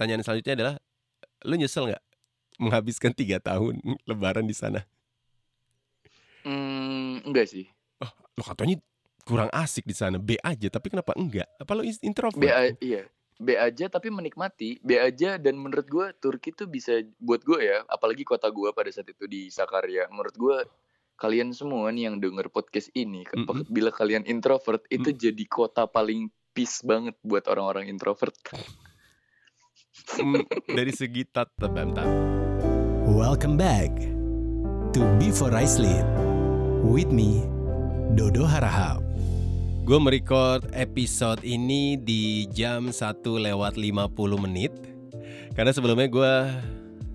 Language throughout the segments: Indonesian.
pertanyaan selanjutnya adalah, lu nyesel nggak menghabiskan tiga tahun lebaran di sana? Mmm, enggak sih. Oh, lo katanya kurang asik di sana, B aja, tapi kenapa enggak? Apa lo is B introvert? a iya, B aja tapi menikmati, B aja dan menurut gue Turki tuh bisa buat gue ya, apalagi kota gue pada saat itu di Sakarya, menurut gue kalian semua nih yang denger podcast ini, ke Mhm. bila kalian introvert itu Mhm. jadi kota paling peace banget buat orang-orang introvert. Mmm, dari segi tat bentar. Welcome back to Before I Sleep with me, Dodo Harahap. Gue merecord episode ini di jam 1 lewat 50 menit Karena sebelumnya gue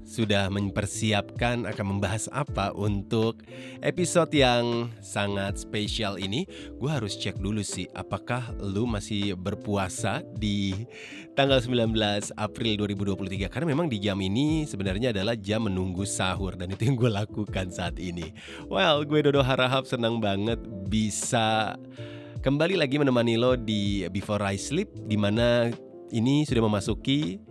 sudah mempersiapkan akan membahas apa untuk episode yang sangat spesial ini. Gue harus cek dulu sih apakah lu masih berpuasa di tanggal 19 April 2023 Karena memang di jam ini sebenarnya adalah jam menunggu sahur Dan itu yang gue lakukan saat ini. Well, gue Dodo Harahap senang banget bisa kembali lagi menemani lo di Before I Sleep di mana ini sudah memasuki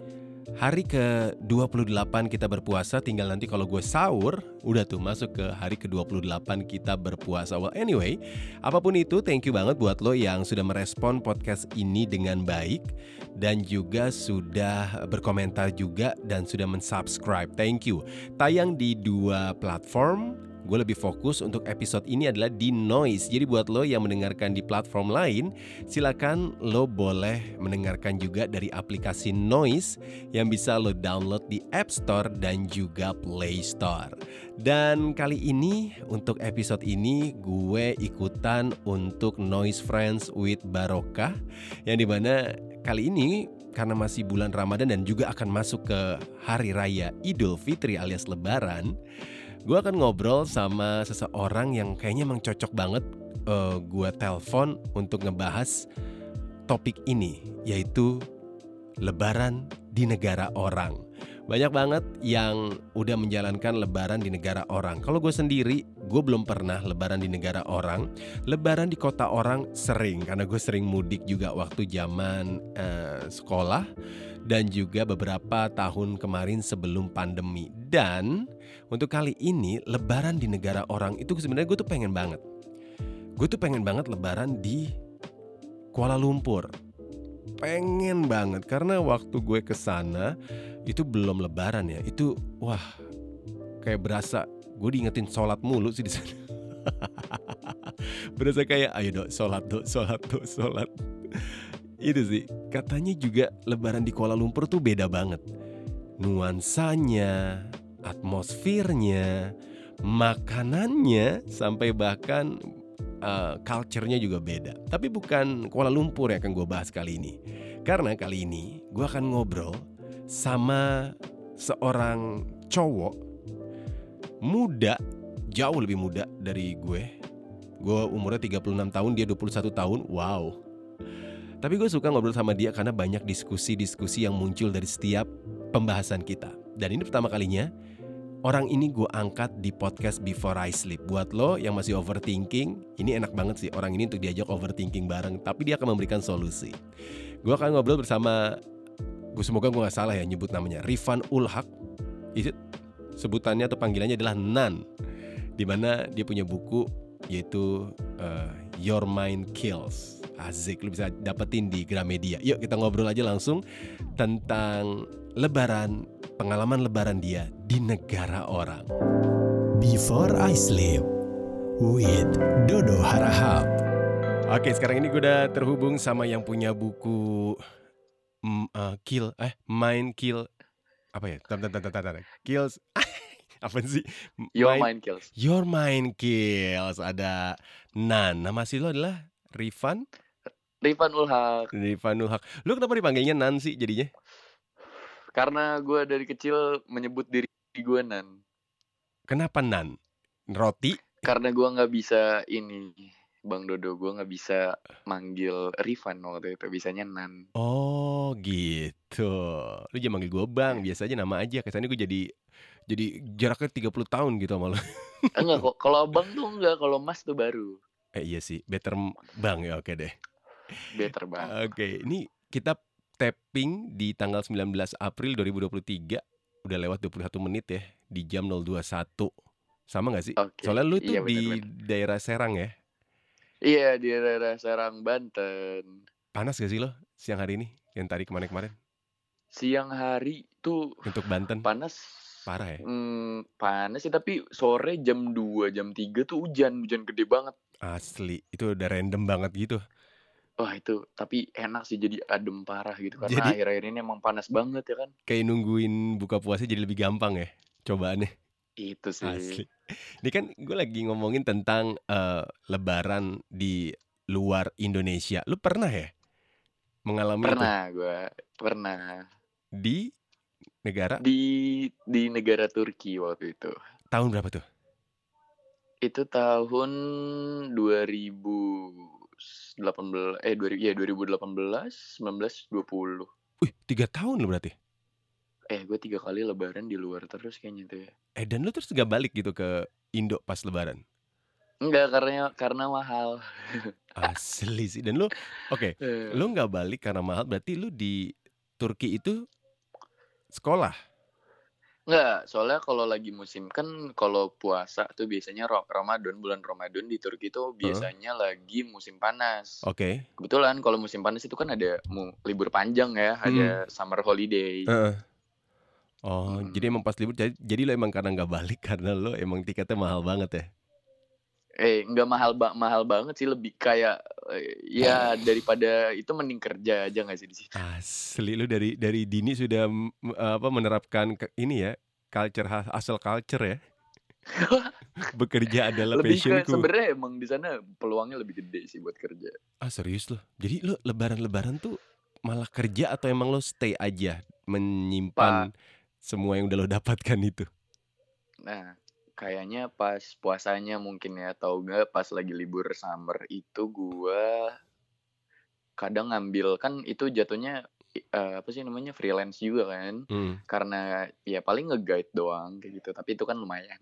hari ke-28 kita berpuasa tinggal nanti kalau gue sahur udah tuh masuk ke hari ke-28 kita berpuasa. Well anyway, apa pun itu thank you banget buat lo yang sudah merespon podcast ini dengan baik dan juga sudah berkomentar juga dan sudah mensubscribe. Thank you. Tayang di dua platform Gue lebih fokus untuk episode ini adalah di Noise. Jadi buat lo yang mendengarkan di platform lain, silakan lo boleh mendengarkan juga dari aplikasi Noise yang bisa lo download di App Store dan juga Play Store. Dan kali ini untuk episode ini gue ikutan untuk Noise Friends with Barokah yang di mana kali ini karena masih bulan Ramadan dan juga akan masuk ke hari raya Idul Fitri alias Lebaran, gue akan ngobrol sama seseorang yang kayaknya emang cocok banget uh, gue telpon untuk ngebahas topik ini yaitu Lebaran di negara orang. Banyak banget yang udah menjalankan Lebaran di negara orang. Kalau gue sendiri, gue belum pernah Lebaran di negara orang. Lebaran di kota orang sering karena gue sering mudik juga waktu zaman uh, sekolah dan juga beberapa tahun kemarin sebelum pandemi. Dan untuk kali ini lebaran di negara orang itu sebenarnya gue tuh pengen banget. Gue tuh pengen banget lebaran di Kuala Lumpur. Pengen banget karena waktu gue ke sana itu belum lebaran ya. Itu wah kayak berasa gue diingetin sholat mulu sih di sana. berasa kayak ayo dok sholat dok sholat dok sholat itu sih katanya juga lebaran di Kuala Lumpur tuh beda banget. Nuansanya atmosfernya makanannya sampai bahkan uh, culture-nya juga beda. Tapi bukan Kuala Lumpur yang akan gue bahas kali ini. Karena kali ini gue akan ngobrol sama seorang cowok. Muda jauh lebih muda dari gue. Gue umurnya 36 tahun dia 21 tahun. Wow tapi gue suka ngobrol sama dia karena banyak diskusi-diskusi yang muncul dari setiap pembahasan kita. Dan ini pertama kalinya orang ini gue angkat di podcast Before I Sleep. Buat lo yang masih overthinking, ini enak banget sih orang ini untuk diajak overthinking bareng. Tapi dia akan memberikan solusi. Gue akan ngobrol bersama, gue semoga gue gak salah ya nyebut namanya, Rifan Ulhak. Itu sebutannya atau panggilannya adalah Nan. Di mana dia punya buku yaitu uh, Your Mind Kills. Azik, lu bisa dapetin di Gramedia. Yuk kita ngobrol aja langsung tentang lebaran, pengalaman lebaran dia di negara orang. Before I Sleep with Dodo Harahap. Oke, sekarang ini gue udah terhubung sama yang punya buku mm, uh, Kill, eh Mind Kill, apa ya? Tar, tar, tar, tar, tar. Apa sih? Your mind kills. Your Mind Kills. Ada Nan. Nama asli lo adalah Rifan? Rifan Ulhak. Rifan Ulhak. Lu kenapa dipanggilnya Nan sih jadinya? Karena gue dari kecil menyebut diri gue Nan. Kenapa Nan? Roti? Karena gue nggak bisa ini, Bang Dodo, gue nggak bisa manggil Rifan waktu itu, bisanya Nan. Oh gitu. Lu jangan manggil gue bang, biasa aja nama aja. Kesannya gue jadi jadi jaraknya 30 tahun gitu sama lu. Enggak kok, kalau Bang tuh enggak, kalau Mas tuh baru. Eh iya sih, better bang ya oke deh. Better banget. Oke, ini kita tapping di tanggal 19 April 2023 udah lewat 21 menit ya di jam 021. Sama nggak sih? Oke. Soalnya lu tuh Iya, di daerah Serang ya. Iya di daerah Serang Banten. Panas gak sih lo siang hari ini yang tadi kemarin-kemarin Siang hari tuh untuk Banten? panas. Parah ya? Hmm, panas sih tapi sore jam 2 jam 3 tuh hujan hujan gede banget. Asli, itu udah random banget gitu. Wah itu tapi enak sih jadi adem parah gitu karena Jadi- akhir-akhir ini emang panas banget ya kan. Kayak nungguin buka puasa jadi lebih gampang ya cobaannya. Itu sih. Asli. Ini kan gue lagi ngomongin tentang eh, Lebaran di luar Indonesia. Lu pernah ya mengalami itu Pernah gue pernah di negara di di negara Turki waktu itu. tahun berapa tuh? Itu tahun 2018 eh 2000 ya 2018 19 20. Wih, tiga tahun lo berarti. Eh gue tiga kali lebaran di luar terus kayaknya tuh ya. Eh dan lu terus gak balik gitu ke Indo pas Lebaran? Enggak karena karena mahal. Asli sih. Dan lu, oke, Eh, lu nggak balik karena mahal. Berarti lu di Turki itu sekolah. Enggak, soalnya kalau lagi musim kan kalau puasa tuh biasanya Ramadan, bulan Ramadan di Turki tuh biasanya lagi musim panas. Oke. Kebetulan kalau musim panas itu kan ada libur panjang ya, ada summer holiday. Heeh. Oh, Hmm. jadi emang pas libur jadi, jadi lo emang karena nggak balik karena lo emang tiketnya mahal banget ya. Eh, enggak mahal ba- mahal banget sih, lebih kayak eh, ya daripada itu mending kerja aja nggak sih di situ. Asli lu dari dari dini sudah mm, apa menerapkan ke- ini ya culture asal culture ya. Bekerja adalah lebih ke passionku. sebenarnya emang di sana peluangnya lebih gede sih buat kerja. Ah serius loh. Jadi lo lebaran-lebaran tuh malah kerja atau emang lo stay aja menyimpan semua yang udah lo dapatkan itu? Nah, kayaknya pas puasanya mungkin ya atau enggak pas lagi libur summer itu gua kadang ngambil kan itu jatuhnya eh, apa sih namanya freelance juga kan? Hmm, karena ya paling nge-guide doang kayak gitu. Tapi itu kan lumayan.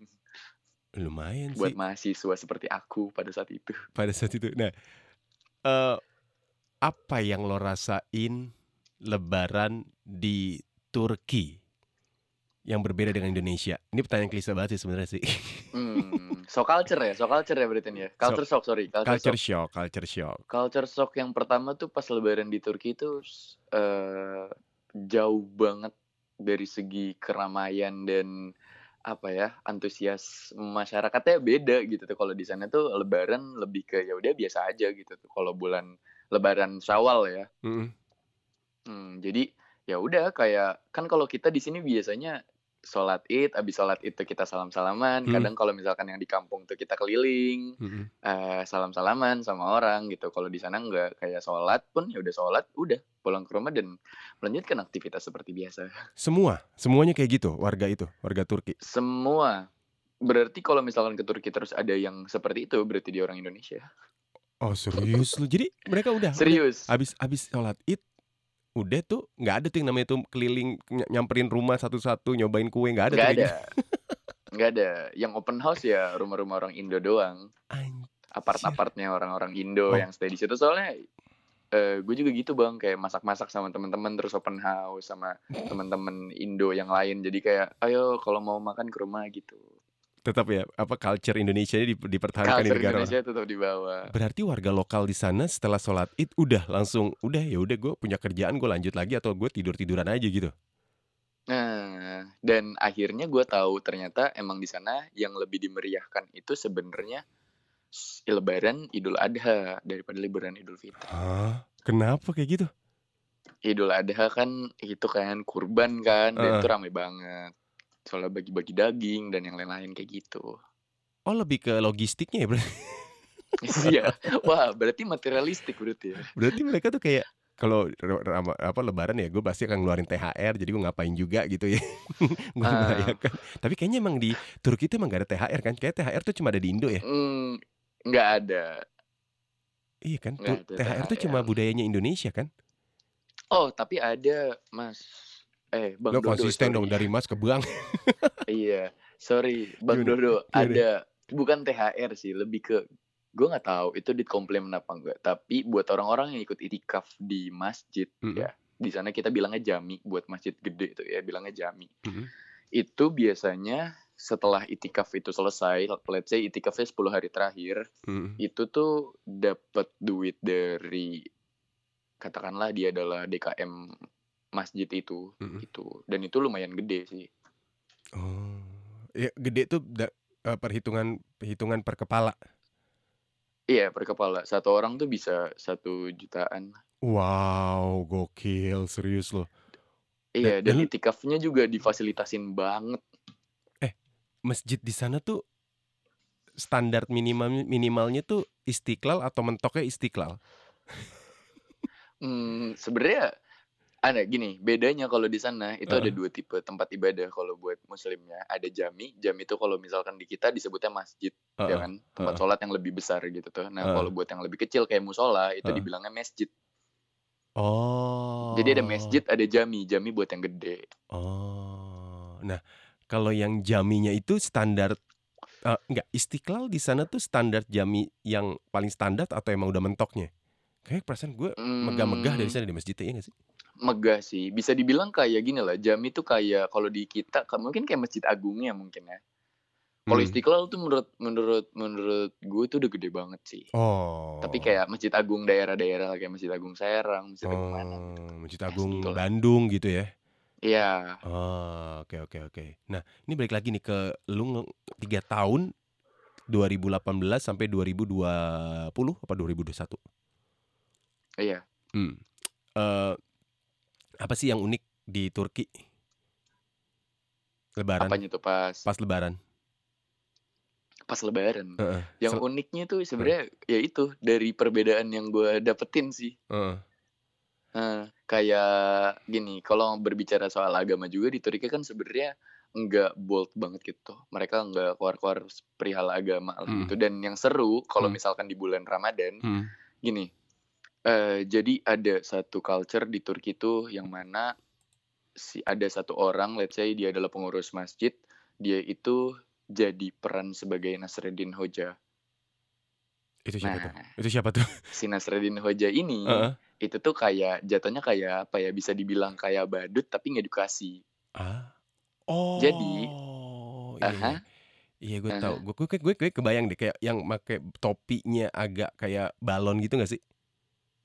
Lumayan buat sih. mahasiswa seperti aku pada saat itu. Pada saat itu. Nah, eh apa yang lo rasain lebaran di Turki yang berbeda dengan Indonesia? Ini pertanyaan klise banget sih sebenarnya sih. hmm, so culture ya so culture ya berarti ya culture shock sorry culture, culture shock shock, culture shock. culture shock yang pertama tuh pas lebaran di Turki itu eh jauh banget dari segi keramaian dan apa ya antusias masyarakatnya beda gitu tuh kalau di sana tuh lebaran lebih ke ya udah biasa aja gitu tuh kalau bulan lebaran Syawal ya Mm-mm. Hmm, jadi ya udah kayak kan kalau kita di sini biasanya sholat id abis sholat id tuh kita salam salaman Hmm. kadang kalau misalkan yang di kampung tuh kita keliling Mm-mm. eh salam salaman sama orang gitu kalau di sana nggak kayak sholat pun ya udah sholat udah pulang ke rumah dan melanjutkan aktivitas seperti biasa Semua, semuanya kayak gitu warga itu, warga Turki. semua berarti kalau misalkan ke Turki terus ada yang seperti itu berarti dia orang Indonesia Oh serius lu? Jadi mereka udah, udah serius abis abis sholat id udah tuh nggak ada tuh yang namanya tuh keliling ny- nyamperin rumah satu-satu nyobain kue nggak ada nggak ada. Nggak ada. Yang open house ya rumah-rumah orang Indo doang. An- apart-apartnya orang-orang Indo Oh. yang stay di situ. Soalnya eh gue juga gitu bang. Kayak masak-masak sama teman-teman terus open house sama teman-teman Indo yang lain. Jadi kayak ayo kalau mau makan ke rumah gitu tetap ya apa culture Indonesia ini di- dipertahankan di culture negara Indonesia tetap dibawa Berarti warga lokal di sana setelah sholat id udah langsung udah ya udah gue punya kerjaan gue lanjut lagi atau gue tidur tiduran aja gitu. nah dan akhirnya gue tahu ternyata emang di sana yang lebih dimeriahkan itu sebenarnya Lebaran Idul Adha daripada Lebaran Idul Fitri Hah? Kenapa kayak gitu? Idul Adha kan itu kan kurban kan dan Heeh. itu rame banget soalnya bagi-bagi daging dan yang lain-lain kayak gitu Oh lebih ke logistiknya ya berarti. Iya. Wah, berarti materialistik berarti ya. Berarti mereka tuh kayak kalau apa lebaran ya gue pasti akan ngeluarin THR jadi gue ngapain juga gitu ya gue Ah. merayakan tapi kayaknya emang di Turki itu emang gak ada THR kan kayak THR tuh cuma ada di Indo ya Hmm, nggak ada. iya kan Nggak ada THR tuh cuma THR. budayanya Indonesia kan Oh, tapi ada, Mas. Eh, Bang lo Dodo. konsisten sorry. dong dari Mas ke Bang Iya, sorry, Bang Gimana? Dodo. Gimana? Ada bukan THR sih, lebih ke gue nggak tahu itu di komplain apa enggak. Tapi buat orang-orang yang ikut itikaf di masjid Mm-mm. ya, di sana kita bilangnya jami buat masjid gede itu ya bilangnya jami. Mhm. Itu biasanya setelah itikaf itu selesai, let's say itikafnya 10 hari terakhir, Mhm. itu tuh dapat duit dari katakanlah dia adalah DKM masjid itu Mhm. gitu. Dan itu lumayan gede sih. Oh, ya gede tuh da eee, perhitungan perhitungan per kepala? Iya, per kepala. Satu orang tuh bisa 1 jutaan. Wow, gokil, serius loh. Iya, Da dan dan itikafnya juga difasilitasin banget. Eh, masjid di sana tuh standar minimal minimalnya tuh Istiqlal atau mentoknya Istiqlal? Mmm, sebenarnya ada gini, bedanya kalau di sana itu ada Heeh. 2 tipe tempat ibadah kalau buat muslimnya. Ada jami, jami itu kalau misalkan di kita disebutnya masjid, ya Heeh, kan, tempat heeh. sholat yang lebih besar gitu tuh. Nah, Heeh. kalau buat yang lebih kecil kayak musola itu Heeh. dibilangnya masjid. Oh. Jadi ada masjid, ada jami, jami buat yang gede. Oh. Nah, kalau yang jaminya itu standar eee, enggak, Istiqlal di sana tuh standar jami yang paling standar atau emang udah mentoknya? Kayaknya perasaan gue megah-megah dari sana di masjidnya, iya nggak sih? Megah sih, bisa dibilang kayak gini lah, jami tuh kayak kalau di kita mungkin kayak Masjid Agungnya mungkin ya. Kalau Mmm. Istiqlal tuh menurut menurut menurut gue tuh udah gede banget sih. Tapi Oh. kayak Masjid Agung daerah-daerah kayak Masjid Agung Serang, Masjid Agung mana gitu. Oh, Masjid Ya Agung segitulah. Bandung gitu ya? Iya. Oh, oke oke oke. Nah, ini balik lagi nih ke lu 3 tahun 2018 sampai 2020 apa 2021? Iya. Mmm, eee, apa sih yang unik di Turki? Lebaran. Apanya tuh pas Pas lebaran. pas lebaran? Heeh, Yang sel uniknya tuh sebenarnya ya itu, dari perbedaan yang gue dapetin sih. Heeh. Heeh, kayak gini, kalau berbicara soal agama juga di Turki kan sebenarnya enggak bold banget gitu. Mereka enggak keluar-keluar perihal agama lah Mhm. gitu. Dan yang seru kalau Mmm. misalkan di bulan Ramadan, Mhm. gini, eee, jadi ada satu culture di Turki tuh yang mana si ada satu orang, let's say dia adalah pengurus masjid, dia itu jadi peran sebagai Nasreddin Hoja. Itu siapa tuh? Nah, Itu siapa tuh? si Nasreddin Hoja ini, Heeh. itu tuh kayak jatuhnya kayak apa ya, bisa dibilang kayak badut tapi ngedukasi. Ah? Jadi Oh, ah iya iya. hah? Iya gue Ah tahu. hah. Gue gue gue gue kebayang deh kayak yang make topinya agak kayak balon gitu nggak sih?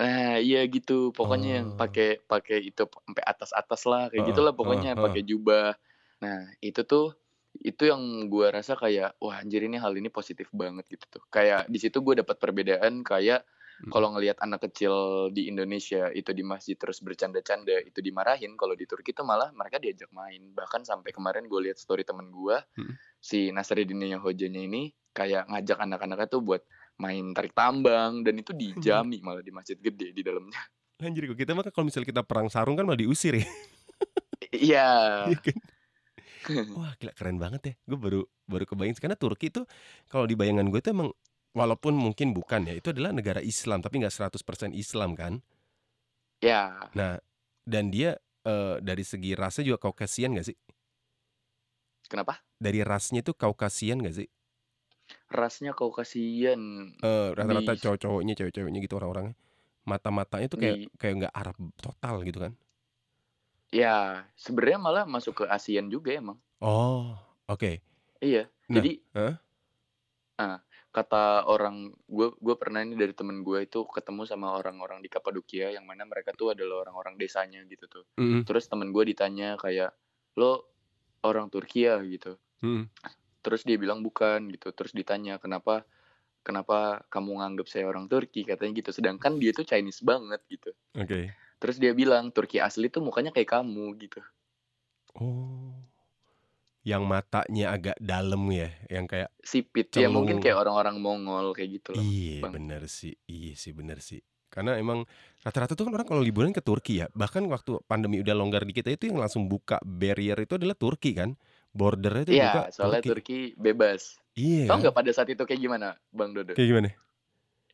Nah, iya gitu. Pokoknya yang Oh. pakai pakai itu sampai atas-atas lah, kayak Heeh gitulah pokoknya, heeh. pakai jubah. Nah, itu tuh itu yang gua rasa kayak, wah anjir ini hal ini positif banget gitu tuh. Kayak di situ gue dapat perbedaan kayak Mhm. kalau ngelihat anak kecil di Indonesia itu di masjid terus bercanda-canda itu dimarahin, kalau di Turki tuh malah mereka diajak main. Bahkan sampai kemarin gue lihat story temen gua, Mhm. si Nasreddin yang Hojanya ini kayak ngajak anak-anaknya tuh buat main tarik tambang dan itu di Anjir. jami malah di masjid gede di dalamnya. Anjir kok kita mah kalau misalnya kita perang sarung kan malah diusir ya. Iya. Iya kan? Wah, gila keren banget ya. Gue baru baru kebayang karena Turki itu kalau di bayangan gue tuh emang walaupun mungkin bukan ya, itu adalah negara Islam tapi nggak 100% Islam kan. Ya. Nah, dan dia, eee, dari segi rasnya juga Caucasian nggak sih? Kenapa? Dari rasnya tuh Caucasian nggak sih? Rasnya Caucasian Eee, rata-rata bis cowok-cowoknya, cewek-ceweknya gitu orang-orangnya. Mata-matanya tuh kayak Di kayak nggak Arab total gitu kan. Ya, sebenarnya malah masuk ke ASEAN juga emang. Oh, oke. Iya, Nah jadi heeh? ah, kata orang gue gue pernah ini dari temen gue itu ketemu sama orang-orang di Kapadokia yang mana mereka tuh adalah orang-orang desanya gitu tuh. Mhm. Terus temen gue ditanya kayak, "Lo orang Turki ya?" gitu. Mhm. Terus dia bilang, "Bukan," gitu. Terus ditanya, "Kenapa kenapa kamu nganggep saya orang Turki?" Katanya gitu. Sedangkan dia tuh Chinese banget gitu. Oke. Terus dia bilang, "Turki asli tuh mukanya kayak kamu," gitu. Oh. Yang matanya agak dalam ya, yang kayak Sipit, ya mungkin celung. kayak orang-orang Mongol kayak gitu lah, Iya, bener sih. Iya sih, bener sih. Karena emang rata-rata tuh kan orang kalau liburan ke Turki ya, bahkan waktu pandemi udah longgar di kita itu yang langsung buka barrier itu adalah Turki kan. Border-nya itu Iya, soalnya Turki. Turki bebas. Iya Tahu nggak pada saat itu kayak gimana, Bang Dodo? Kayak gimana?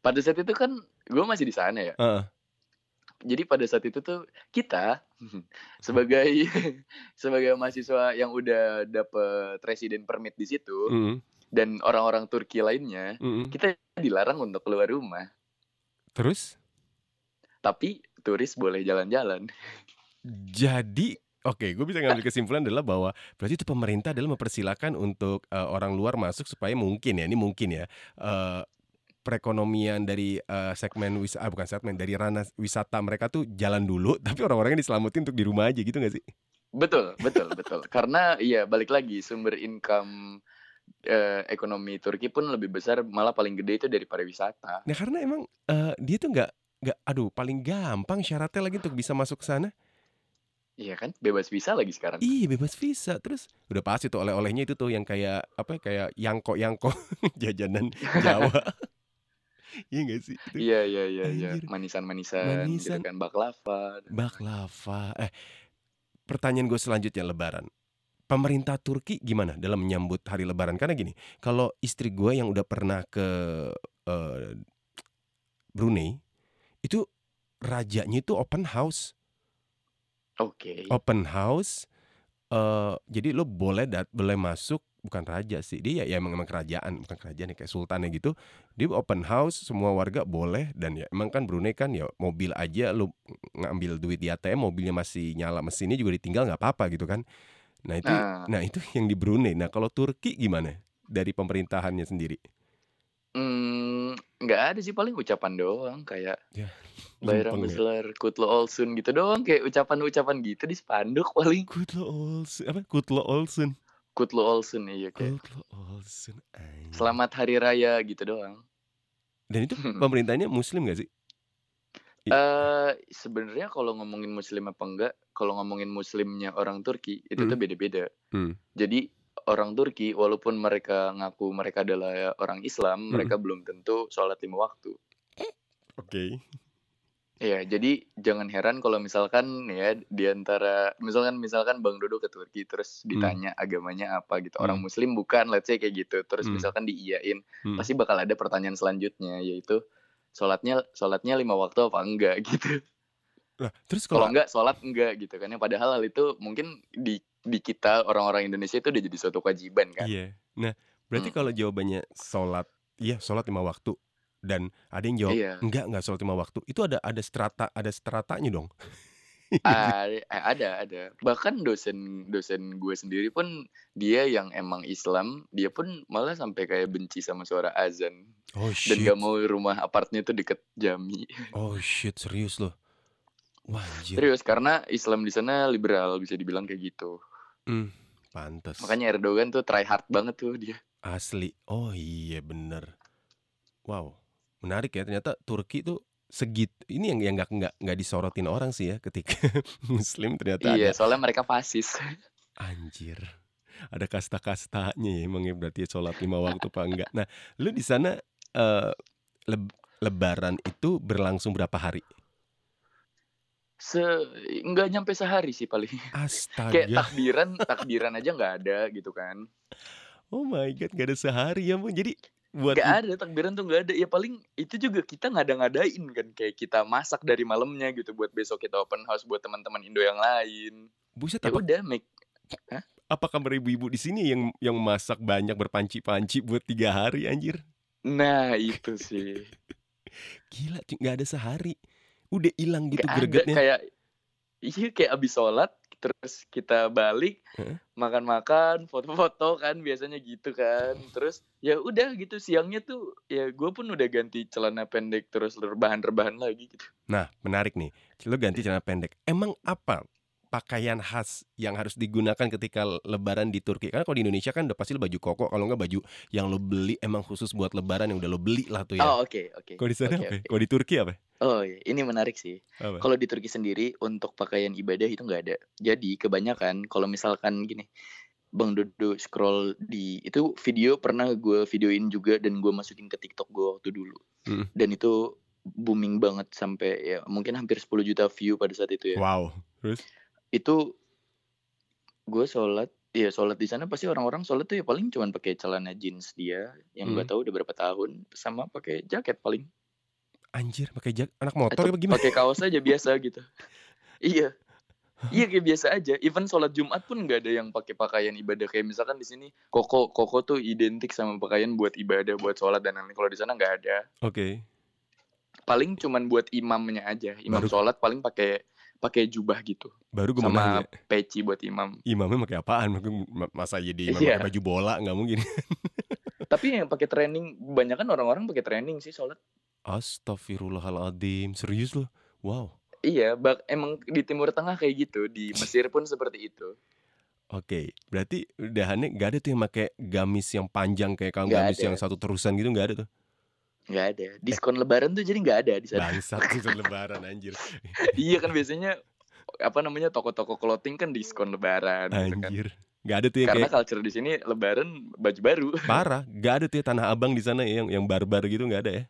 Pada saat itu kan gue masih di sana ya. Heeh. Jadi pada saat itu tuh kita sebagai sebagai mahasiswa yang udah dapet resident permit di situ Mhm. dan orang-orang Turki lainnya, Mhm. kita dilarang untuk keluar rumah. Terus? Tapi turis boleh jalan-jalan. Jadi oke, gue bisa ngambil kesimpulan adalah bahwa berarti itu pemerintah adalah mempersilahkan untuk uh, orang luar masuk supaya mungkin ya, ini mungkin ya, uh, perekonomian dari uh, segmen wis ah, bukan segmen dari ranah wisata mereka tuh jalan dulu, tapi orang-orangnya diselamatin untuk di rumah aja gitu gak sih? Betul, betul, betul. Karena iya balik lagi sumber income uh, ekonomi Turki pun lebih besar malah paling gede itu dari pariwisata. Nah karena emang uh, dia tuh nggak nggak aduh paling gampang syaratnya lagi untuk bisa masuk ke sana Iya kan, bebas visa lagi sekarang. Iya bebas visa terus udah pasti tuh oleh-olehnya itu tuh yang kayak apa kayak yangko yangko jajanan Jawa. iya gak sih? Itu. Iya iya iya iya manisan-manisan gitu Manisan. kan baklava. dan- Baklava. Eh pertanyaan gue selanjutnya Lebaran. Pemerintah Turki gimana dalam menyambut hari Lebaran? Karena gini, kalau istri gue yang udah pernah ke eh, Brunei itu rajanya itu open house. Oke. open house eh jadi lo boleh dat boleh masuk bukan raja sih dia ya, ya emang emang kerajaan bukan kerajaan ya kayak sultan ya gitu dia open house semua warga boleh dan ya emang kan Brunei kan ya mobil aja lo ngambil duit di ATM mobilnya masih nyala mesinnya juga ditinggal nggak apa-apa gitu kan nah itu Nah. nah itu yang di Brunei nah kalau Turki gimana dari pemerintahannya sendiri Hmm, nggak ada sih paling ucapan doang kayak Ya, Bayram lempeng ya. besar Kutlo Olsun gitu doang kayak ucapan-ucapan gitu di spanduk paling Kutlo Olsun apa Kutlo Olsun Kutlo Olsun iya kayak Kutlo Olsun anjing. Selamat Hari Raya gitu doang. dan itu pemerintahnya Muslim gak sih Eh sebenarnya kalau ngomongin muslim apa enggak, kalau ngomongin muslimnya orang Turki itu tuh Hmm. beda-beda. Hmm. Jadi orang Turki walaupun mereka ngaku mereka adalah orang Islam, Hmm. mereka belum tentu sholat lima waktu. Oke. Iya, jadi jangan heran kalau misalkan ya di antara misalkan misalkan Bang Dodo ke Turki terus ditanya agamanya apa gitu. Orang Hmm. muslim bukan, let's say kayak gitu. Terus Hmm. misalkan diiyain, Hmm. pasti bakal ada pertanyaan selanjutnya yaitu sholatnya sholatnya lima waktu apa enggak gitu. Lah, terus Kalau enggak sholat enggak gitu kan ya. Padahal hal itu mungkin di di kita orang-orang Indonesia itu udah jadi suatu kewajiban kan. iya. Nah, berarti Hmm. kalau jawabannya sholat, iya sholat lima waktu dan ada yang jawab Iya. enggak enggak sholat lima waktu, itu ada ada strata ada stratanya dong. Ah, eh, ada ada. Bahkan dosen dosen gue sendiri pun dia yang emang Islam, dia pun malah sampai kayak benci sama suara azan Oh dan shit. gak mau rumah apartnya itu deket jami. Oh shit, serius loh. Wah, anjir. Serius karena Islam di sana liberal bisa dibilang kayak gitu. Hmm, pantas. Makanya Erdogan tuh try hard banget tuh dia. Asli. Oh iya bener. Wow, menarik ya. Ternyata Turki tuh segit. Ini yang yang nggak nggak nggak disorotin orang sih ya ketika Muslim ternyata Iya, ada soalnya mereka fasis. anjir. Ada kasta-kastanya ya emang ya berarti sholat lima waktu apa enggak. Nah, lu di sana eh, leb- Lebaran itu berlangsung berapa hari? Se nggak nyampe sehari sih paling. Kayak Astaga. takbiran, takbiran aja nggak ada gitu kan. Oh my god, gak ada sehari ya, Bang. Jadi buat Gak i- ada takbiran tuh nggak ada. Ya paling itu juga kita ngada-ngadain kan kayak kita masak dari malamnya gitu buat besok kita open house buat teman-teman Indo yang lain. buset Ya apa udah make apa kabar ibu-ibu di sini yang yang masak banyak berpanci-panci buat tiga hari anjir? Nah itu sih Gila, nggak ada sehari. Udah hilang gitu Gak ada gregetnya. kayak Iya kayak abis sholat Terus kita balik. Makan-makan Foto-foto kan Biasanya gitu kan Terus ya udah gitu Siangnya tuh Ya gue pun udah ganti celana pendek Terus rebahan-rebahan lagi gitu Nah, menarik nih. Lo ganti celana pendek. Emang apa pakaian khas yang harus digunakan ketika lebaran di Turki? Karena kalau di Indonesia kan udah pasti baju koko, kalau nggak baju yang lo beli emang khusus buat lebaran yang udah lo beli lah tuh ya. Oh oke oke Kalau di sana Oke, apa? ya? Kalau di Turki apa? Oh iya ini menarik sih? Kalau di Turki sendiri Untuk pakaian ibadah itu nggak ada Jadi kebanyakan Kalau misalkan gini Bang Dodo scroll di itu video pernah gue videoin juga dan gue masukin ke TikTok gue waktu dulu Mm. dan itu booming banget sampai ya mungkin hampir 10 juta view pada saat itu ya Wow. Terus? Itu gue sholat ya sholat di sana pasti orang-orang sholat tuh ya paling cuman pakai celana jeans dia yang Hmm. tahu udah berapa tahun sama pakai jaket paling. Anjir, pakai jak anak motor atau apa gimana? pakai kaos aja biasa gitu. Iya. Iya kayak biasa aja. Even sholat jumat pun nggak ada yang pakai pakaian ibadah. Kayak misalkan di sini koko koko tuh identik sama pakaian buat ibadah buat sholat dan lain-lain. Kalau di sana nggak ada. Oke. paling cuman buat imamnya aja. Imam Baru- sholat paling pakai pakai jubah gitu Baru gue sama nanya, peci buat imam. imamnya pakai apaan? Masa jadi imam Iya. pakai baju bola? Nggak mungkin. Tapi yang pakai training kebanyakan orang-orang pakai training sih sholat. Astagfirullahaladzim, serius loh? Wow. Iya, bak emang di Timur Tengah kayak gitu, di Mesir pun seperti itu. Oke, berarti udahannya nggak ada tuh yang pakai gamis yang panjang kayak kamu gamis ada. yang satu terusan gitu nggak ada tuh. Nggak ada. Diskon lebaran tuh jadi nggak ada di sana. Bangsat sih lebaran anjir. iya kan biasanya apa namanya toko-toko clothing kan diskon lebaran gitu kan. Anjir. Nggak ada tuh yang Karena kayak culture di sini lebaran baju baru. parah. Nggak ada tuh ya tanah abang di sana yang yang barbar gitu nggak ada ya.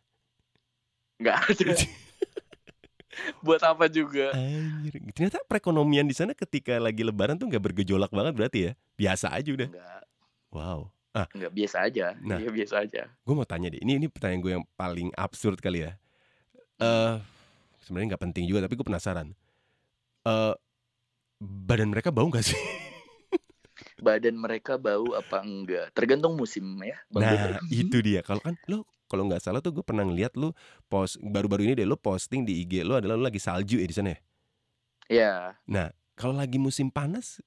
nggak ada. Buat apa juga? Anjir. Ternyata perekonomian di sana ketika lagi lebaran tuh nggak bergejolak banget berarti ya. Biasa aja udah. Nggak, Wow. Ah, nggak biasa aja. Nah. Iya biasa aja. gue mau tanya deh. Ini ini pertanyaan gue yang paling absurd kali ya. Eh sebenarnya nggak penting juga tapi gue penasaran. Eh badan mereka bau gak sih? Badan mereka bau apa enggak? Tergantung musim ya. Bang. Nah, itu dia. Kalau kan lo kalau nggak salah tuh gue pernah ngeliat lo post baru-baru ini deh lo posting di IG lo adalah lo lagi salju ya di sana ya. Ya, Kalau lagi musim panas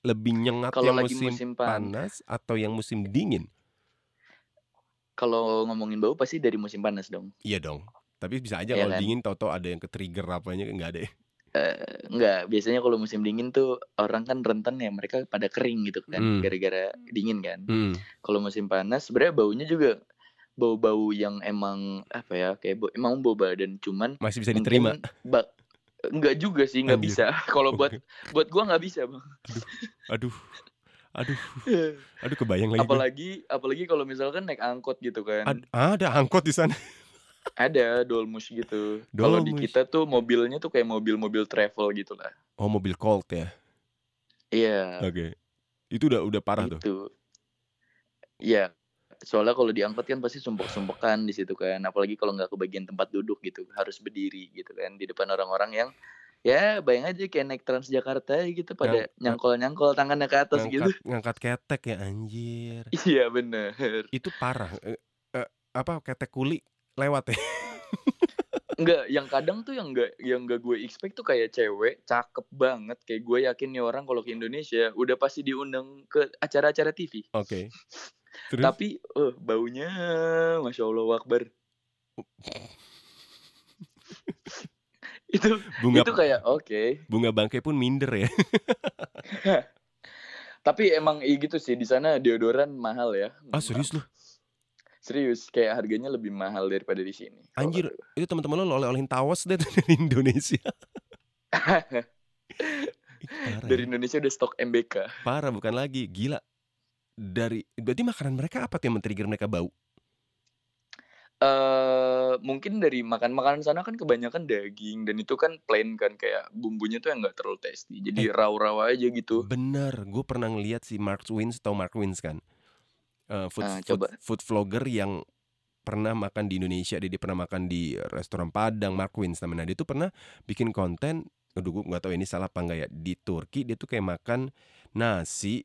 lebih nyengat kalau yang lagi musim, musim panas, panas atau yang musim dingin? kalau ngomongin bau pasti dari musim panas dong. Iya dong. Tapi bisa aja Iya kalau kan? dingin tau-tau ada yang ke trigger apanya nggak ada. ya? Eh, enggak, biasanya kalau musim dingin tuh orang kan rentan ya mereka pada kering gitu kan, Hmm. gara-gara dingin kan. Hmm. Kalau musim panas sebenarnya baunya juga bau-bau yang emang apa ya kayak bau, emang bau badan cuman Masih bisa diterima. ba- enggak juga sih nggak Anjir. bisa. Kalau buat buat gua nggak bisa bang. Aduh. Aduh. Aduh kebayang lagi. apalagi apalagi kalau misalkan naik angkot gitu kan. Ad- ada angkot di sana. Ada dolmus gitu. Kalau di kita tuh mobilnya tuh kayak mobil-mobil travel gitu lah. Oh mobil Colt ya. Iya. Oke. Itu udah udah parah tuh. itu. Iya. Soalnya kalau diangkut kan pasti sumpek-sumpekan di situ kan. Apalagi kalau nggak kebagian tempat duduk gitu, harus berdiri gitu kan di depan orang-orang yang ya bayang aja kayak naik Transjakarta gitu pada Yang- nyangkol-nyangkol tangannya ke atas gitu. Ngangkat, ngangkat ketek ya anjir. Iya bener. Itu parah. Eh, eh, apa ketek kuli lewat ya. Enggak, yang kadang tuh yang enggak yang enggak gue expect tuh kayak cewek cakep banget kayak gue yakin nih orang kalau ke Indonesia udah pasti diundang ke acara-acara TV. Oke. Terus Tapi eh baunya Masya Allah Akbar. itu bunga itu kayak oke. bunga bangkai pun minder ya. Tapi emang iya gitu sih di sana deodoran mahal ya. Ah serius lu? Serius kayak harganya lebih mahal daripada di sini. Anjir. Itu teman-teman lo oleh-olehin tawas deh dari Indonesia. Parah, Dari ya. Indonesia udah stok MBK. parah bukan lagi. Gila. Dari berarti makanan mereka apa tuh yang men-trigger mereka bau? eh mungkin dari makan makanan sana kan kebanyakan daging dan itu kan plain kan kayak bumbunya tuh yang nggak terlalu tasty jadi Eh. raw-raw aja gitu Bener, gue pernah ngeliat si Mark Wins atau Mark Wins kan, Eh, food, Ah, food, food vlogger yang pernah makan di Indonesia, dia, dia pernah makan di restoran Padang, Mark Wins namanya. Dia tuh pernah bikin konten, aduh gue nggak tahu ini salah apa enggak ya. Di Turki dia tuh kayak makan nasi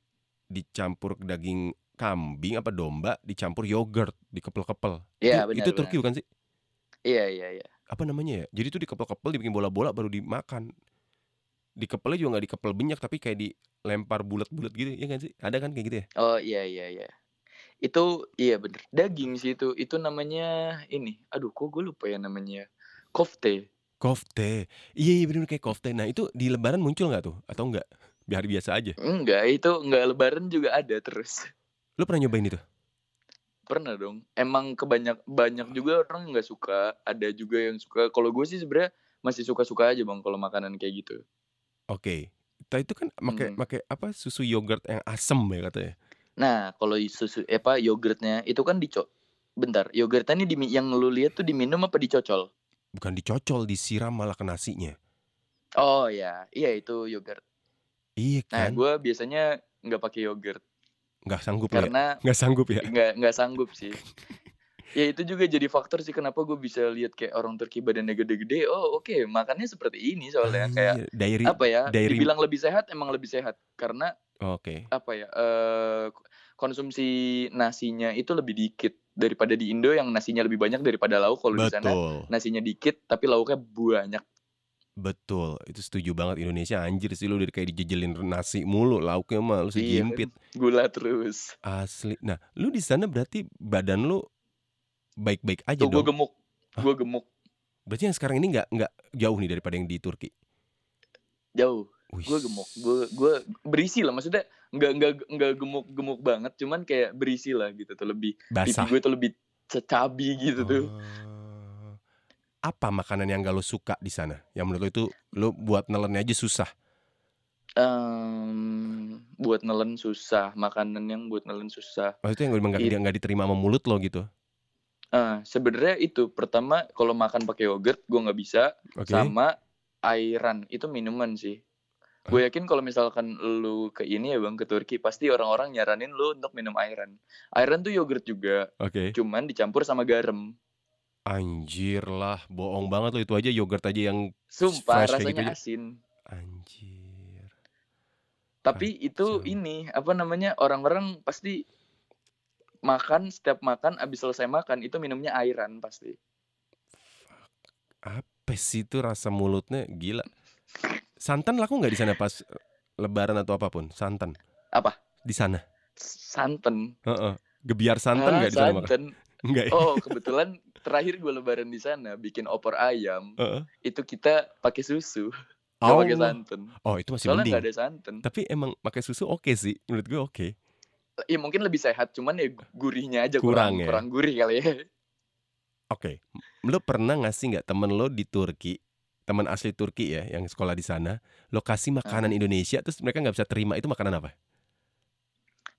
dicampur daging kambing apa domba dicampur yogurt dikepel-kepel. Iya, itu, benar, itu Turki bukan sih? iya iya iya Apa namanya ya? Jadi tuh dikepel-kepel dibikin bola-bola baru dimakan. Dikepelnya juga nggak dikepel banyak tapi kayak dilempar bulat-bulat gitu ya kan sih? Ada kan kayak gitu ya? oh iya iya iya itu iya bener daging sih itu itu namanya ini aduh kok gue lupa ya namanya kofte Kofte. Iya iya bener kayak kofte. Nah itu di lebaran muncul nggak tuh? Atau enggak? Biar biasa aja. enggak itu enggak lebaran juga ada terus Lo pernah nyobain itu? pernah dong emang kebanyak banyak juga orang nggak suka ada juga yang suka kalau gue sih sebenarnya masih suka-suka aja bang kalau makanan kayak gitu Oke. Nah itu kan pakai Hmm. pakai apa susu yogurt yang asem ya katanya. Nah, kalau susu eh, apa yogurtnya itu kan dico Bentar, yogurtnya ini dimi- yang lu lihat tuh diminum apa dicocol? Bukan dicocol, disiram malah ke nasinya. Oh ya, iya itu yogurt. Iya Nah, kan? gue biasanya nggak pakai yogurt Nggak sanggup ya? karena Nggak sanggup ya? nggak nggak sanggup sih. ya itu juga jadi faktor sih kenapa gue bisa lihat kayak orang Turki badannya gede-gede. Oh oke, makannya seperti ini soalnya kayak Anjir, Diary. apa ya? diary- Dibilang lebih sehat emang lebih sehat karena Oke. apa ya? eh konsumsi nasinya itu lebih dikit daripada di Indo yang nasinya lebih banyak daripada lauk. Kalau di sana nasinya dikit tapi lauknya banyak Betul, itu setuju banget Indonesia anjir sih lu udah kayak dijejelin nasi mulu, lauknya mah lu Iya, sejimpit. gula terus. Asli. Nah, lu di sana berarti badan lu baik-baik aja Tuh gue dong. gemuk, Hah? gue gemuk Berarti yang sekarang ini nggak nggak jauh nih daripada yang di Turki. jauh. Gue gemuk, gue gue berisi lah maksudnya nggak nggak nggak gemuk gemuk banget, cuman kayak berisi lah gitu tuh lebih pipi Basah. gue tuh lebih cabi gitu tuh. Apa makanan yang gak lo suka di sana? Yang menurut lo itu lo buat nelennya aja susah. Em, buat nelen susah, makanan yang buat nelen susah. Maksudnya yang nggak nggak- nggak diterima sama mulut lo gitu. Ah, sebenarnya itu pertama kalau makan pakai yogurt gue nggak bisa, Oke. sama airan itu minuman sih. Gue yakin kalau misalkan lu ke ini ya bang ke Turki pasti orang-orang nyaranin lu untuk minum airan. Airan tuh yogurt juga, Oke. cuman dicampur sama garam. Anjir lah, bohong banget lo itu aja yogurt aja yang Sumpah Fresh kayak rasanya gitu asin. anjir. Tapi itu Kacau. ini apa namanya orang-orang pasti makan setiap makan abis selesai makan itu minumnya airan pasti. Apa sih itu rasa mulutnya gila. Santan laku nggak di sana pas Lebaran atau apa pun? Santan Apa? di sana? Santan. Heeh. Gebiar santan Ah, nggak di sana makan? santan. Enggak. ya? Oh kebetulan terakhir gue lebaran di sana bikin opor ayam Heeh. itu kita pakai susu nggak pakai Allah. santan. Oh itu masih Soalnya mending. ada santan. Tapi emang pakai susu oke sih, menurut gue oke. Ya mungkin lebih sehat, cuman ya gurihnya aja Kurang kurang ya? kurang gurih kali ya. Oke, lo pernah ngasih nggak temen lo di Turki, teman asli Turki ya, yang sekolah di sana, lo kasih makanan Ah. Indonesia, terus mereka nggak bisa terima itu makanan apa?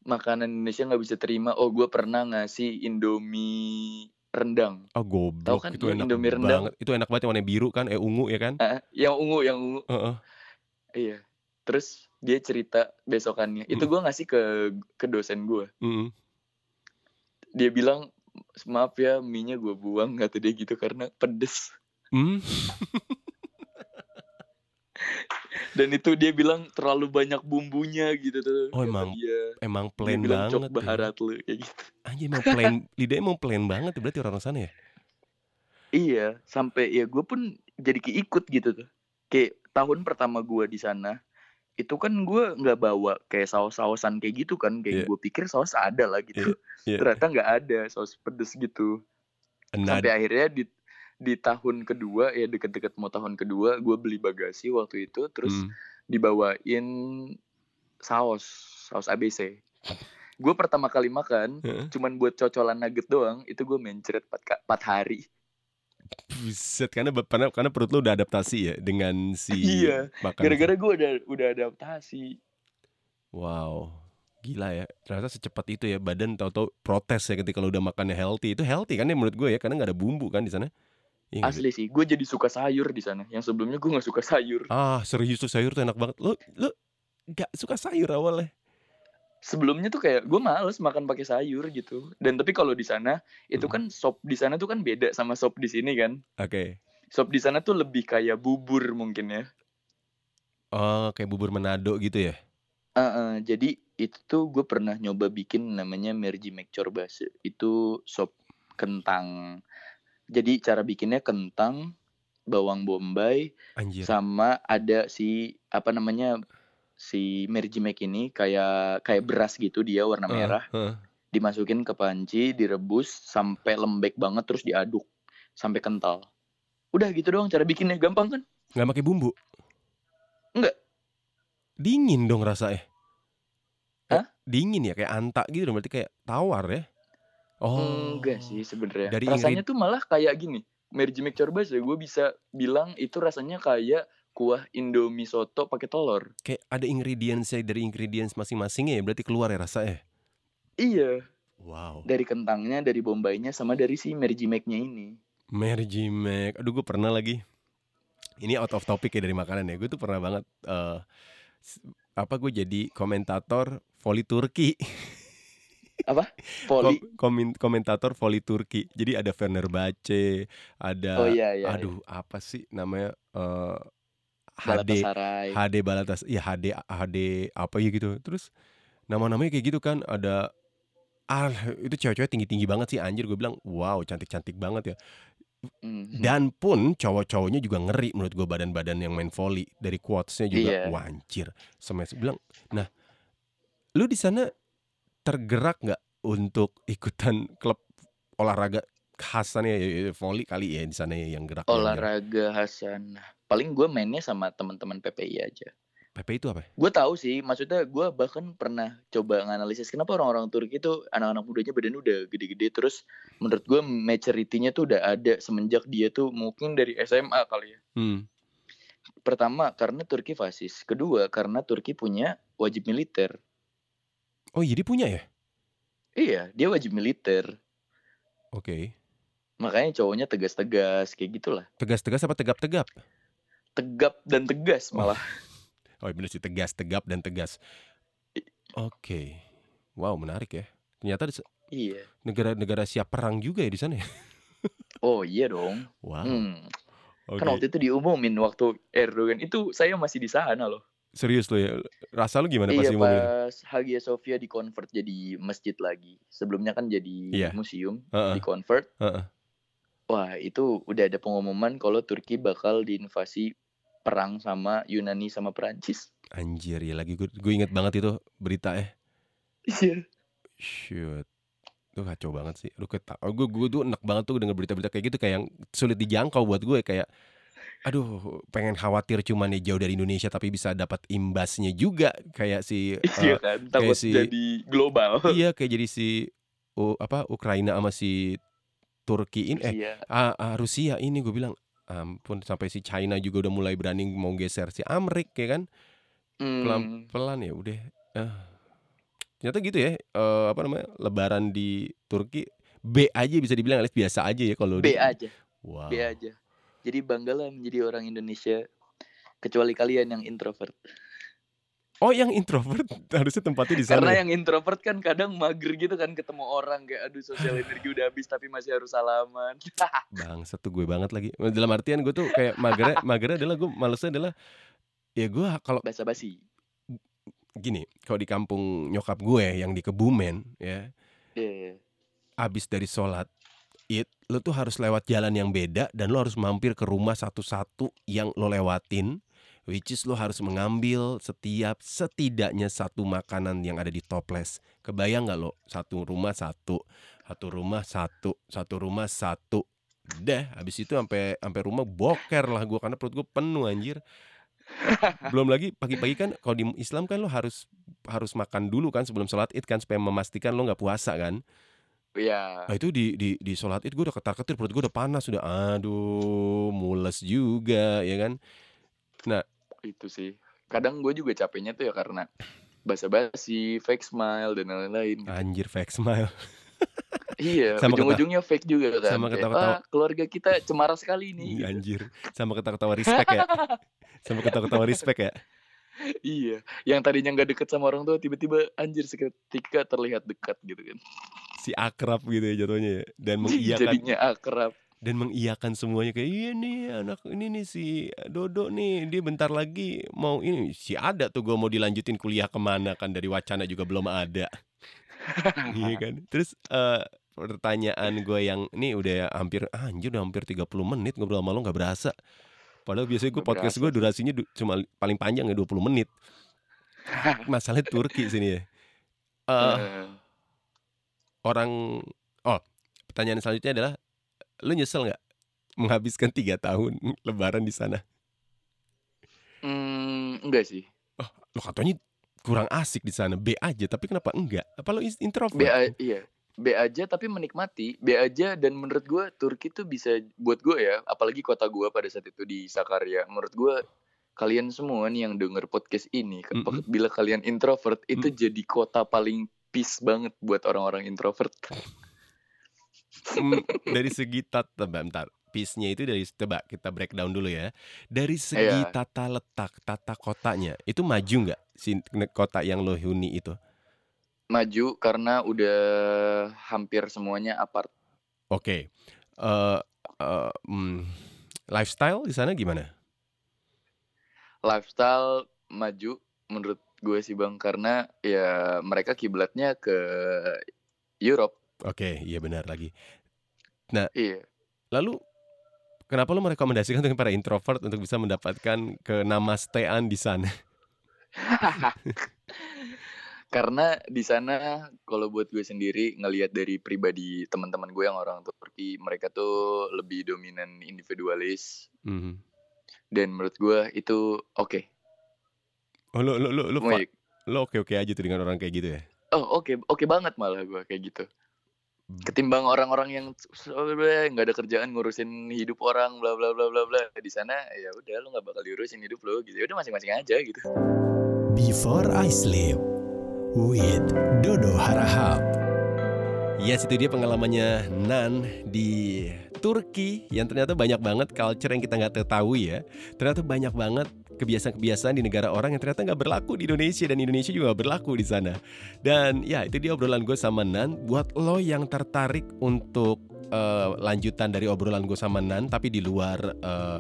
Makanan Indonesia nggak bisa terima. Oh gue pernah ngasih Indomie rendang. Oh goblok, kan itu enak Indomie rendang? banget. Itu enak banget yang warna biru kan, eh ungu ya kan? Ah, yang ungu, yang ungu. Heeh. Iya. Terus dia cerita besokannya. Itu Mm. gue ngasih ke ke dosen gue. Mm. Dia bilang maaf ya mie-nya gue buang kata dia gitu karena pedes. Hmm? Dan itu dia bilang terlalu banyak bumbunya gitu tuh. Oh, kata emang dia. Emang Dia plain bilang banget. cok ya. baharat lu kayak gitu. Anjir emang plain, lidahnya emang plain banget berarti orang sana ya? Iya, sampai ya gue pun jadi keikut gitu tuh. Kayak tahun pertama gue di sana, itu kan gue nggak bawa kayak saus-sausan kayak gitu kan. Kayak Iya. gue pikir saus ada lah gitu. Iya. Ternyata nggak ada saus pedes gitu. Enad, Sampai akhirnya di di tahun kedua ya deket-deket mau tahun kedua gue beli bagasi waktu itu terus Hmm. dibawain saus saus ABC. Gue pertama kali makan Heeh. cuman buat cocolan nugget doang itu gue mencret 4, 4 hari. Buset, karena karena karena perut lo udah adaptasi ya dengan si Iya. Gara-gara gue udah udah adaptasi. Wow, gila ya. Ternyata secepat itu ya badan tahu-tahu protes ya ketika lo udah makannya healthy. Itu healthy kan ya menurut gue ya, karena nggak ada bumbu kan di sana. Iya? Asli sih, gue jadi suka sayur di sana. Yang sebelumnya gue nggak suka sayur. Ah, serius tuh sayur tuh enak banget. Lo lo nggak suka sayur awalnya? Sebelumnya tuh kayak gue males makan pakai sayur gitu. Dan tapi kalau di sana itu Hmm. kan sop di sana tuh kan beda sama sop di sini kan. Oke. Sop di sana tuh lebih kayak bubur mungkin ya. Oh, kayak bubur Manado gitu ya? Ah, ah, jadi itu tuh gue pernah nyoba bikin namanya merji Chorbase. Itu sop kentang. Jadi cara bikinnya kentang, bawang bombay, Anjir. sama ada si apa namanya si merjimek ini kayak kayak beras gitu dia warna merah heeh. dimasukin ke panci direbus sampai lembek banget terus diaduk sampai kental udah gitu doang cara bikinnya gampang kan Nggak pakai bumbu? Nggak. Dingin dong rasanya. Eh, Hah? Dingin ya kayak anta gitu dong, berarti kayak tawar ya? Oh. enggak sih sebenarnya Dari rasanya tuh malah kayak gini merjimek corbas ya gue bisa bilang itu rasanya kayak kuah indomie soto pakai telur Kayak ada ingredients dari ingredients masing-masingnya ya, berarti keluar ya rasanya. iya Wow. dari kentangnya dari bombaynya sama dari si merjimeknya ini Merji Mac. Aduh gue pernah lagi. Ini out of topic ya dari makanan ya. Gue tuh pernah banget eh s- apa gue jadi komentator voli Turki. poli Kom- komentator voli Turki. Jadi ada Werner Bace, ada oh iya iya aduh apa sih namanya eh HD HD Balatas. Iya HD HD apa ya gitu. Terus nama-namanya kayak gitu kan ada ah itu cewek-cewek tinggi-tinggi banget sih anjir gue bilang wow cantik-cantik banget ya Mhm. Dan pun cowok-cowoknya juga ngeri menurut gue badan-badan yang main volley dari quotes-nya juga Iya. wah anjir. Semes bilang, "Nah, lu di sana tergerak nggak untuk ikutan klub olahraga khasannya ya, ya, volley kali ya di sana ya yang gerak yang- Olahraga Hasan. Paling gue mainnya sama teman-teman PPI aja. PP itu apa? Gue tahu sih, maksudnya gue bahkan pernah coba nganalisis kenapa orang-orang Turki itu anak-anak mudanya badan udah gede-gede terus menurut gue maturity-nya tuh udah ada semenjak dia tuh mungkin dari SMA kali ya. Hmm. Pertama karena Turki fasis, kedua karena Turki punya wajib militer. Oh, jadi punya ya? Iya, dia wajib militer. Oke. Makanya cowoknya tegas-tegas kayak gitulah. Tegas-tegas apa tegap-tegap? Tegap dan tegas malah. Oh, bener sih tegas, tegap dan tegas. Oke. Wow, menarik ya. Ternyata di- Iya. negara-negara siap perang juga ya di sana ya. Oh iya dong. Wow. Hmm. Oke. Kan waktu itu diumumin waktu Erdogan itu saya masih di sana loh. Serius lo ya. Rasa lu gimana pas Iya diumumin? pas Hagia Sophia di convert jadi masjid lagi. Sebelumnya kan jadi Iya. museum Heeh. di convert. Heeh. Wah itu udah ada pengumuman kalau Turki bakal diinvasi perang sama Yunani sama Perancis. Anjir ya lagi gue gue inget banget itu berita eh. Iya. Shoot. Itu kacau banget sih. Lu keta oh, gue gue tuh enak banget tuh denger berita-berita kayak gitu kayak yang sulit dijangkau buat gue kayak aduh pengen khawatir cuman ya jauh dari Indonesia tapi bisa dapat imbasnya juga kayak si Iya eh, kan takut si- jadi global. iya kayak jadi si oh, apa Ukraina sama si Turki ini eh Iya. ah, ah, Rusia ini gue bilang ampun sampai si China juga udah mulai berani mau geser si Amrik ya kan Hmm. pelan-pelan ya udah ah. ternyata gitu ya eh, apa namanya Lebaran di Turki B aja bisa dibilang alias biasa aja ya kalau B di- aja, wow B aja. Jadi banggalah menjadi orang Indonesia. Kecuali kalian yang introvert. oh yang introvert harusnya tempatnya di sana Karena ya? yang introvert kan kadang mager gitu kan ketemu orang kayak aduh sosial energi udah habis tapi masih harus salaman. Bangsat tuh gue banget lagi dalam artian gue tuh kayak magernya magernya adalah gue malesnya adalah ya gue kalau Basa-basi. gini kalau di kampung nyokap gue yang di Kebumen ya Iya. abis dari sholat id lo tuh harus lewat jalan yang beda dan lo harus mampir ke rumah satu-satu yang lo lewatin which is lo harus mengambil setiap setidaknya satu makanan yang ada di toples. Kebayang nggak lo satu rumah satu satu rumah satu satu rumah satu. Deh habis itu sampai sampai rumah boker lah gue karena perut gue penuh anjir. Belum lagi pagi-pagi kan kalau di Islam kan lo harus harus makan dulu kan sebelum sholat id kan supaya memastikan lo nggak puasa kan Iya. Nah itu di di di sholat id gue udah ketar ketir perut gue udah panas udah aduh mules juga ya kan Itu sih. Kadang gue juga capeknya tuh ya karena basa-basi, fake smile dan lain-lain. anjir fake smile Iya, Sama ujung-ujungnya fake juga kan. sama ketawa-ketawa. "Ah, keluarga kita cemara sekali nih. gitu. anjir sama ketawa-ketawa respect ya sama ketawa-ketawa respect ya Iya, yang tadinya nggak deket sama orang tua tiba-tiba anjir seketika terlihat dekat gitu kan. Si akrab gitu ya jatuhnya ya. Dan mengiyakan Jadinya akrab. dan mengiyakan semuanya kayak iya nih anak ini nih si Dodo nih dia bentar lagi mau ini. Si ada tuh gue mau dilanjutin kuliah ke mana? Kan dari wacana juga belum ada. Iya kan? Terus eh, pertanyaan gue yang ini udah hampir ah, anjir udah hampir 30 menit ngobrol sama lo nggak berasa. Padahal biasanya gue podcast gue durasinya du- cuma paling panjang ya 20 menit. Masalahnya Turki sini ya. Eh, orang oh pertanyaan selanjutnya adalah lu nyesel nggak menghabiskan tiga tahun lebaran di sana hmm, enggak sih. lo katanya kurang asik di sana B aja tapi kenapa enggak apa lo introvert B a- iya. B aja tapi menikmati. B aja dan menurut gue Turki tuh bisa buat gue ya, apalagi kota gue pada saat itu di Sakarya. Menurut gue kalian semua nih yang denger podcast ini, ke- Mm-mm. bila kalian introvert itu jadi kota paling peace banget buat orang-orang introvert. Hmm, dari segi tata bentar piece-nya itu dari coba kita breakdown dulu ya dari segi Iya. tata letak tata kotanya itu maju nggak si kota yang lo huni itu Maju karena udah hampir semuanya apart. oke Eh, eh, hmm, lifestyle di sana gimana Lifestyle maju menurut gue sih bang karena ya mereka kiblatnya ke Europe. oke iya benar lagi Iya. lalu kenapa lo merekomendasikan untuk para introvert untuk bisa mendapatkan ke namastean di sana? Karena di sana kalau buat gue sendiri ngelihat dari pribadi teman-teman gue yang orang Turki, mereka tuh lebih dominan individualis Mhm. dan menurut gue itu oke. Oh lo lo lo lo fa Baik. lo oke-oke aja tuh dengan orang kayak gitu ya? Oh oke, oke banget malah gue kayak gitu. Mmm. Ketimbang orang-orang yang sebenarnya nggak ada kerjaan ngurusin hidup orang bla bla bla bla bla. Di sana ya udah lu nggak bakal diurusin hidup lo gitu. Ya udah masing-masing aja gitu. Before I Sleep with Dodo Harahap. Yes, itu dia pengalamannya Nan di Turki yang ternyata banyak banget culture yang kita nggak ketahui ya. Ternyata banyak banget kebiasaan-kebiasaan di negara orang yang ternyata nggak berlaku di Indonesia dan Indonesia juga nggak berlaku di sana. Dan ya itu dia obrolan gue sama Nan. Buat lo yang tertarik untuk eh, lanjutan dari obrolan gue sama Nan tapi di luar eh,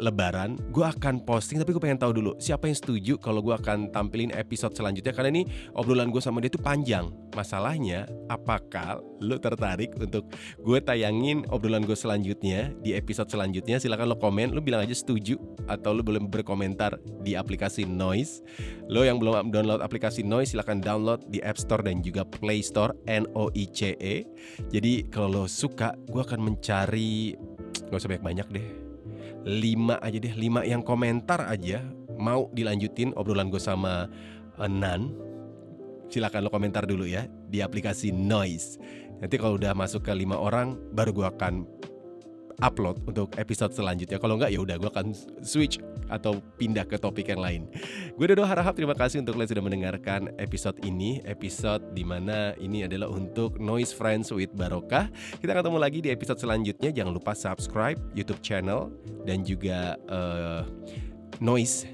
Lebaran, gue akan posting tapi gue pengen tahu dulu siapa yang setuju kalau gue akan tampilin episode selanjutnya karena ini obrolan gue sama dia itu panjang. Masalahnya, apakah lo tertarik untuk gue tayangin obrolan gue selanjutnya di episode selanjutnya? Silahkan lo komen, lo bilang aja setuju atau lo boleh berkomentar di aplikasi Noise. Lo yang belum download aplikasi Noise silahkan download di App Store dan juga Play Store N O I C E. Jadi kalau lo suka, gue akan mencari nggak usah banyak-banyak deh. 5 aja deh, 5 yang komentar aja mau dilanjutin obrolan gue sama eh, Nan. Silakan lo komentar dulu ya di aplikasi Noise. Nanti kalau udah masuk ke lima orang, baru gue akan upload untuk episode selanjutnya. Kalau enggak ya udah gue akan switch atau pindah ke topik yang lain. Gue Dodo Harahap, terima kasih untuk kalian sudah mendengarkan episode ini. Episode di mana ini adalah untuk Noise Friends with Barokah. Kita ketemu lagi di episode selanjutnya. Jangan lupa subscribe YouTube channel dan juga eh, Noise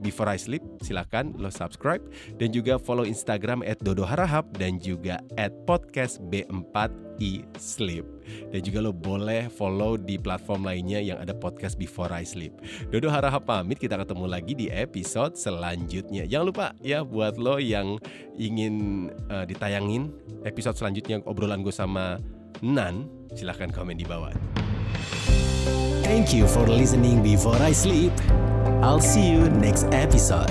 Before I Sleep, silakan lo subscribe dan juga follow Instagram @dodoharahap dan juga @podcast B4i Sleep. Dan juga lo boleh follow di platform lainnya yang ada podcast Before I Sleep. Dodo Harahap pamit, kita ketemu lagi di episode selanjutnya. Jangan lupa ya buat lo yang ingin eh, ditayangin episode selanjutnya obrolan gue sama Nan, silahkan komen di bawah. Thank you for listening before I sleep. I'll see you next episode.